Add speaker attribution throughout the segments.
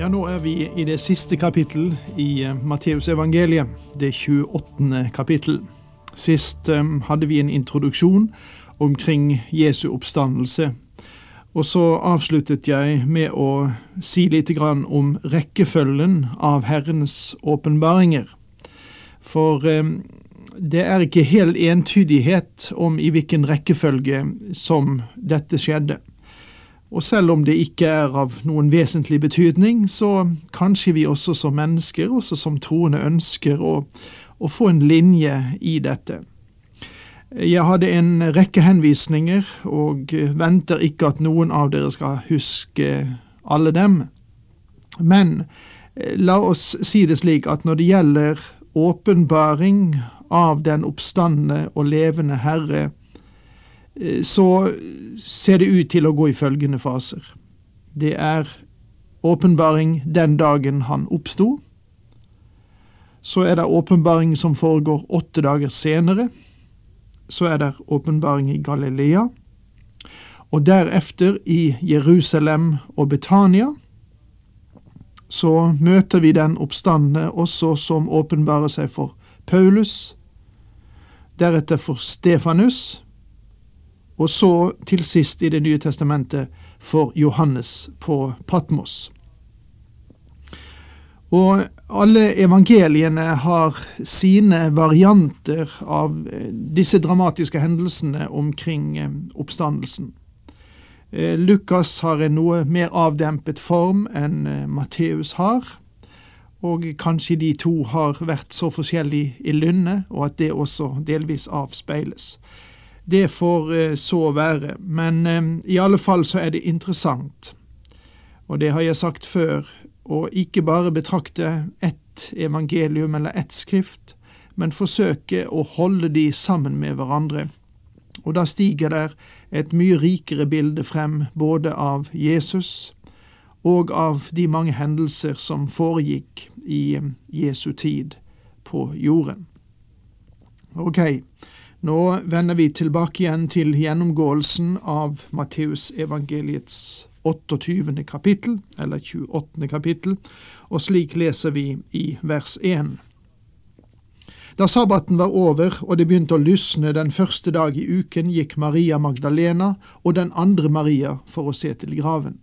Speaker 1: Ja, nå er vi i det siste kapittel i uh, Matteusevangeliet, det 28. kapittel. Sist um, hadde vi en introduksjon omkring Jesu oppstandelse, og så avsluttet jeg med å si litt grann om rekkefølgen av Herrens åpenbaringer. For um, det er ikke helt entydighet om i hvilken rekkefølge som dette skjedde. Og selv om det ikke er av noen vesentlig betydning, så kanskje vi også som mennesker, også som troende, ønsker å, å få en linje i dette. Jeg hadde en rekke henvisninger, og venter ikke at noen av dere skal huske alle dem. Men la oss si det slik at når det gjelder åpenbaring av den oppstandende og levende Herre, så ser det ut til å gå i følgende faser. Det er åpenbaring den dagen han oppsto. Så er det åpenbaring som foregår åtte dager senere. Så er det åpenbaring i Galilea. Og derefter i Jerusalem og Betania. Så møter vi den oppstandende også som åpenbarer seg for Paulus, deretter for Stefanus, og så til sist i Det nye testamentet for Johannes på Patmos. Og alle evangeliene har sine varianter av disse dramatiske hendelsene omkring oppstandelsen. Lukas har en noe mer avdempet form enn Matteus har, og kanskje de to har vært så forskjellige i lynnet, og at det også delvis avspeiles. Det får så være, men i alle fall så er det interessant, og det har jeg sagt før, å ikke bare betrakte ett evangelium eller ett skrift, men forsøke å holde de sammen med hverandre. Og da stiger der et mye rikere bilde frem både av Jesus og av de mange hendelser som foregikk i Jesu tid på jorden. Ok, nå vender vi tilbake igjen til gjennomgåelsen av Matteusevangeliets 28. kapittel, eller 28. kapittel, og slik leser vi i vers 1. Da sabbaten var over og det begynte å lysne den første dag i uken, gikk Maria Magdalena og den andre Maria for å se til graven.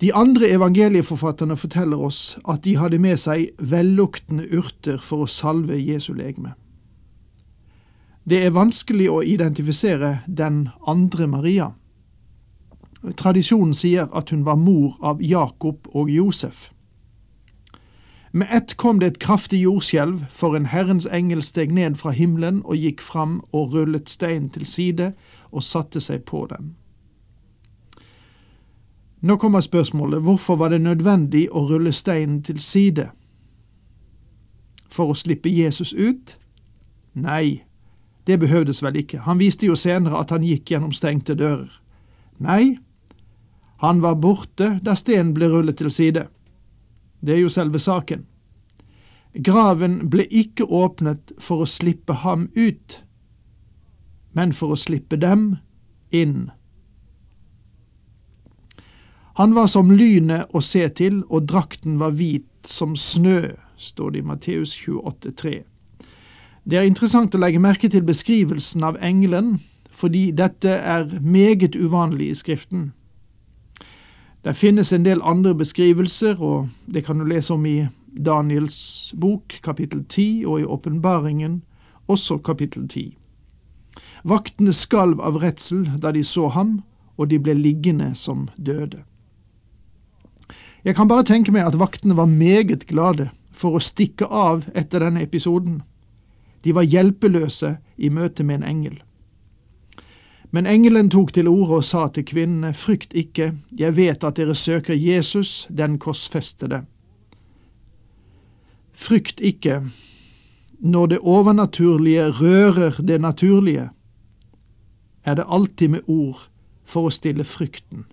Speaker 1: De andre evangelieforfatterne forteller oss at de hadde med seg velluktende urter for å salve Jesu legeme. Det er vanskelig å identifisere den andre Maria. Tradisjonen sier at hun var mor av Jakob og Josef. Med ett kom det et kraftig jordskjelv, for en Herrens engel steg ned fra himmelen og gikk fram og rullet steinen til side og satte seg på den. Nå kommer spørsmålet, hvorfor var det nødvendig å rulle steinen til side? For å slippe Jesus ut? Nei, det behøvdes vel ikke, han viste jo senere at han gikk gjennom stengte dører. Nei, han var borte da stenen ble rullet til side. Det er jo selve saken. Graven ble ikke åpnet for å slippe ham ut, men for å slippe dem inn. Han var som lynet å se til, og drakten var hvit som snø, står det i Matteus 28,3. Det er interessant å legge merke til beskrivelsen av engelen, fordi dette er meget uvanlig i Skriften. Det finnes en del andre beskrivelser, og det kan du lese om i Daniels bok, kapittel 10, og i Åpenbaringen, også kapittel 10. Vaktene skalv av redsel da de så ham, og de ble liggende som døde. Jeg kan bare tenke meg at vaktene var meget glade for å stikke av etter denne episoden. De var hjelpeløse i møte med en engel. Men engelen tok til orde og sa til kvinnene, frykt ikke, jeg vet at dere søker Jesus, den korsfestede. Frykt ikke når det overnaturlige rører det naturlige, er det alltid med ord for å stille frykten.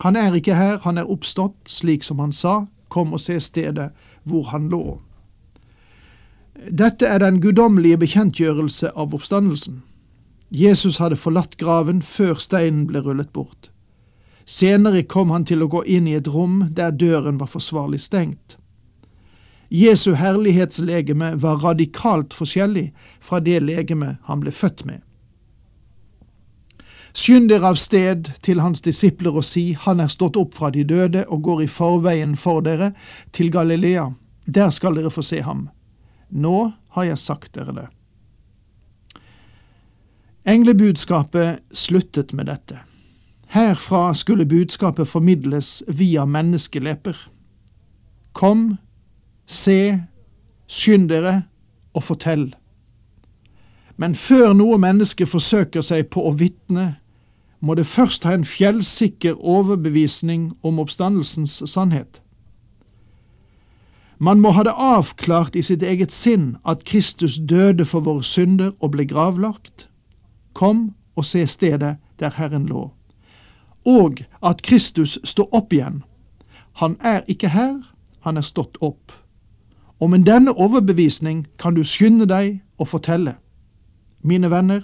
Speaker 1: Han er ikke her, han er oppstått, slik som han sa, kom og se stedet hvor han lå. Dette er den guddommelige bekjentgjørelse av oppstandelsen. Jesus hadde forlatt graven før steinen ble rullet bort. Senere kom han til å gå inn i et rom der døren var forsvarlig stengt. Jesu herlighetslegeme var radikalt forskjellig fra det legeme han ble født med. Skynd dere av sted til hans disipler og si, Han er stått opp fra de døde og går i forveien for dere til Galilea. Der skal dere få se ham. Nå har jeg sagt dere det. Englebudskapet sluttet med dette. Herfra skulle budskapet formidles via menneskeleper. Kom, se, skynd dere og fortell. Men før noe menneske forsøker seg på å vitne, må det først ha en fjellsikker overbevisning om oppstandelsens sannhet. Man må ha det avklart i sitt eget sinn at Kristus døde for våre synder og ble gravlagt. Kom og se stedet der Herren lå. Og at Kristus står opp igjen. Han er ikke her, han er stått opp. Og med denne overbevisning kan du skynde deg og fortelle. Mine venner,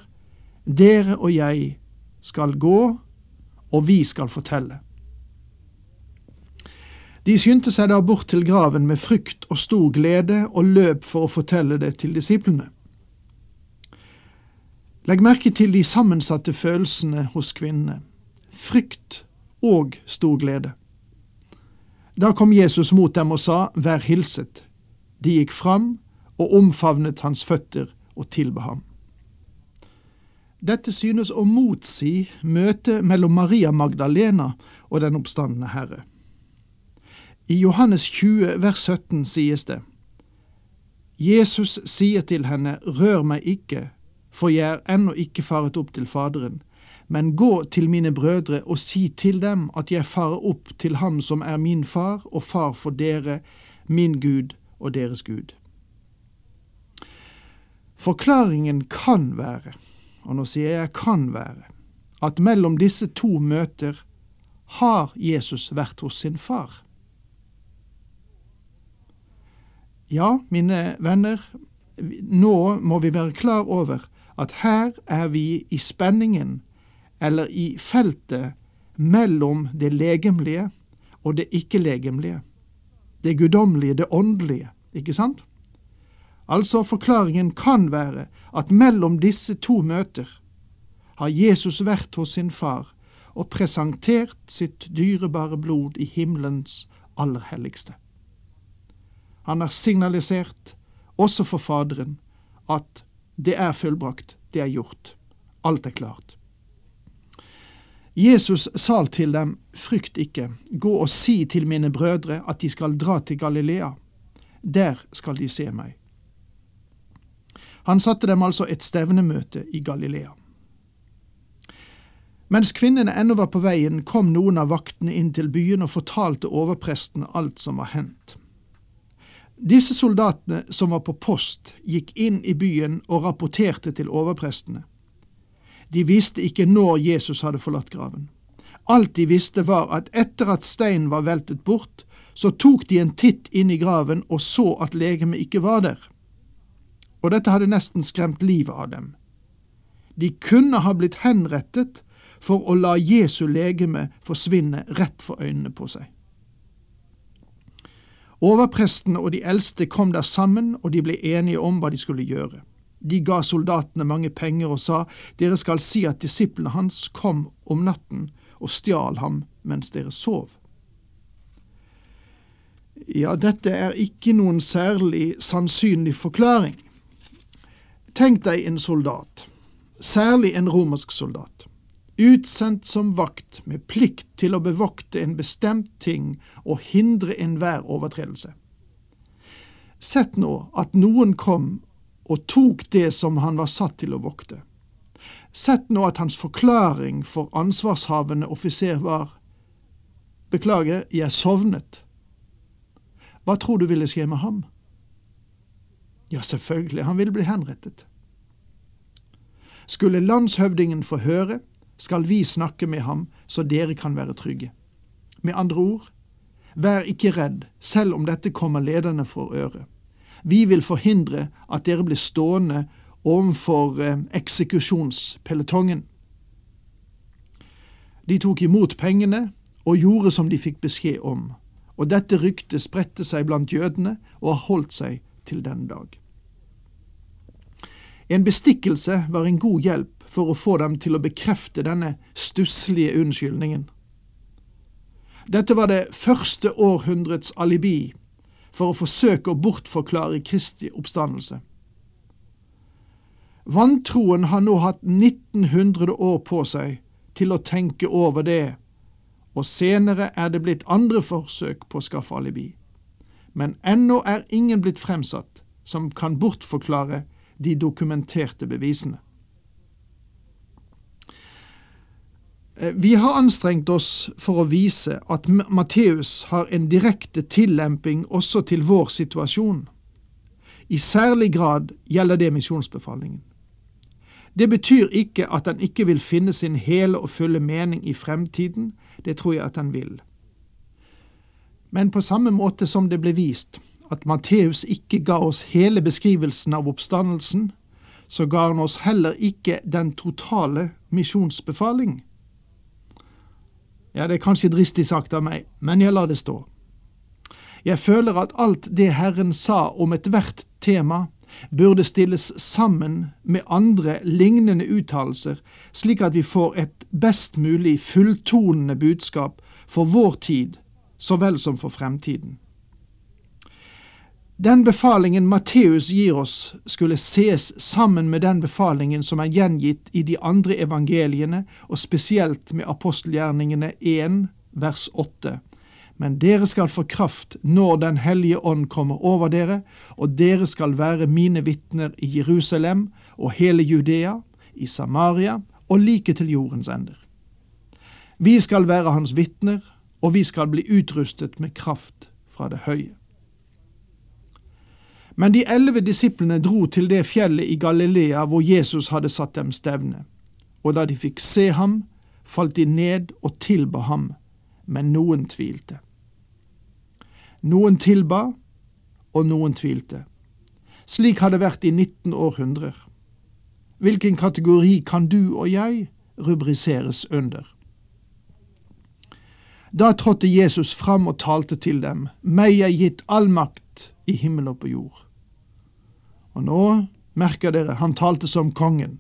Speaker 1: dere og jeg skal gå, og vi skal fortelle. De skyndte seg da bort til graven med frykt og stor glede og løp for å fortelle det til disiplene. Legg merke til de sammensatte følelsene hos kvinnene frykt og stor glede. Da kom Jesus mot dem og sa, Vær hilset. De gikk fram og omfavnet hans føtter og tilba ham. Dette synes å motsi møtet mellom Maria Magdalena og den oppstandende Herre. I Johannes 20 vers 17 sies det, Jesus sier til henne, Rør meg ikke, for jeg er ennå ikke faret opp til Faderen, men gå til mine brødre og si til dem at jeg farer opp til ham som er min far og far for dere, min Gud og deres Gud. Forklaringen kan være og nå sier jeg kan være, at mellom disse to møter har Jesus vært hos sin far. Ja, mine venner, nå må vi være klar over at her er vi i spenningen, eller i feltet, mellom det legemlige og det ikke-legemlige. Det guddommelige, det åndelige, ikke sant? Altså, forklaringen kan være at mellom disse to møter har Jesus vært hos sin far og presentert sitt dyrebare blod i himmelens aller helligste. Han har signalisert, også for Faderen, at det er fullbrakt, det er gjort, alt er klart. Jesus sa til dem, frykt ikke, gå og si til mine brødre at de skal dra til Galilea, der skal de se meg. Han satte dem altså et stevnemøte i Galilea. Mens kvinnene ennå var på veien, kom noen av vaktene inn til byen og fortalte overpresten alt som var hendt. Disse soldatene som var på post, gikk inn i byen og rapporterte til overprestene. De visste ikke når Jesus hadde forlatt graven. Alt de visste var at etter at steinen var veltet bort, så tok de en titt inn i graven og så at legemet ikke var der og dette hadde nesten skremt livet av dem. De kunne ha blitt henrettet for å la Jesu legeme forsvinne rett for øynene på seg. Overprestene og de eldste kom der sammen, og de ble enige om hva de skulle gjøre. De ga soldatene mange penger og sa, dere skal si at disiplene hans kom om natten og stjal ham mens dere sov. Ja, dette er ikke noen særlig sannsynlig forklaring. Tenk deg en soldat, særlig en romersk soldat, utsendt som vakt med plikt til å bevokte en bestemt ting og hindre enhver overtredelse. Sett nå at noen kom og tok det som han var satt til å vokte. Sett nå at hans forklaring for ansvarshavende offiser var Beklager, jeg sovnet. Hva tror du ville skje med ham? Ja, selvfølgelig, han ville bli henrettet. Skulle landshøvdingen få høre, skal vi snakke med ham så dere kan være trygge. Med andre ord, vær ikke redd, selv om dette kommer lederne for øre. Vi vil forhindre at dere blir stående overfor eh, eksekusjonspelotongen. De tok imot pengene og gjorde som de fikk beskjed om, og dette ryktet spredte seg blant jødene og har holdt seg til denne dag. En bestikkelse var en god hjelp for å få dem til å bekrefte denne stusslige unnskyldningen. Dette var det første århundrets alibi for å forsøke å bortforklare Kristi oppstandelse. Vantroen har nå hatt 1900 år på seg til å tenke over det, og senere er det blitt andre forsøk på å skaffe alibi. Men ennå er ingen blitt fremsatt som kan bortforklare de dokumenterte bevisene. Vi har anstrengt oss for å vise at Matteus har en direkte tillemping også til vår situasjon. I særlig grad gjelder det misjonsbefalingen. Det betyr ikke at han ikke vil finne sin hele og fulle mening i fremtiden, det tror jeg at han vil. Men på samme måte som det ble vist at Matteus ikke ga oss hele beskrivelsen av oppstandelsen, så ga han oss heller ikke den totale misjonsbefaling. Ja, det er kanskje dristig sagt av meg, men jeg lar det stå. Jeg føler at alt det Herren sa om ethvert tema, burde stilles sammen med andre lignende uttalelser, slik at vi får et best mulig fulltonende budskap for vår tid så vel som for fremtiden. Den befalingen Matteus gir oss, skulle ses sammen med den befalingen som er gjengitt i de andre evangeliene, og spesielt med apostelgjerningene 1, vers 8. Men dere skal få kraft når Den hellige ånd kommer over dere, og dere skal være mine vitner i Jerusalem og hele Judea, i Samaria og like til jordens ender. Vi skal være hans vitner, og vi skal bli utrustet med kraft fra det høye. Men de elleve disiplene dro til det fjellet i Galilea hvor Jesus hadde satt dem stevne, og da de fikk se ham, falt de ned og tilba ham, men noen tvilte. Noen tilba, og noen tvilte. Slik har det vært i 19 århundrer. Hvilken kategori kan du og jeg rubriseres under? Da trådte Jesus fram og talte til dem, meg er gitt all makt i himmel og på jord. Og nå merker dere, han talte som kongen.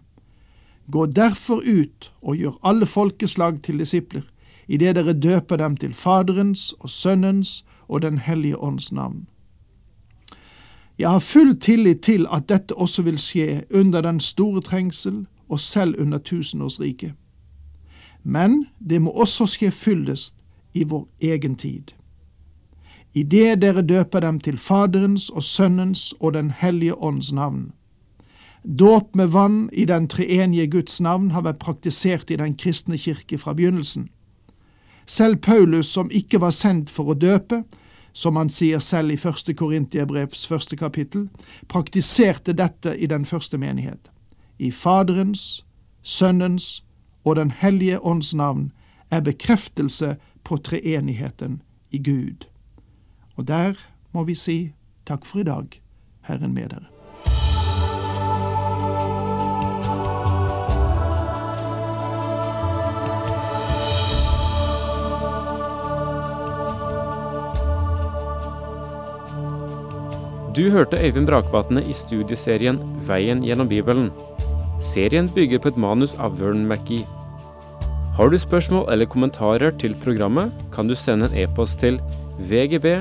Speaker 1: Gå derfor ut og gjør alle folkeslag til disipler, idet dere døper dem til Faderens og Sønnens og Den hellige ånds navn. Jeg har full tillit til at dette også vil skje under den store trengsel og selv under tusenårsriket. Men det må også skje fyldest i vår egen tid. Idet dere døper dem til Faderens og Sønnens og Den hellige ånds navn. Dåp med vann i den treenige Guds navn har vært praktisert i den kristne kirke fra begynnelsen. Selv Paulus, som ikke var sendt for å døpe, som han sier selv i første Korintiabrevs første kapittel, praktiserte dette i den første menighet. I Faderens, Sønnens og Den hellige ånds navn er bekreftelse på treenigheten i Gud. Og der må vi si takk for i dag, Herren med dere.
Speaker 2: Du hørte Øyvind Brakvatne i studieserien Veien gjennom Bibelen. Serien bygger på et manus av Vern McGee. Har du spørsmål eller kommentarer til programmet, kan du sende en e-post til vgb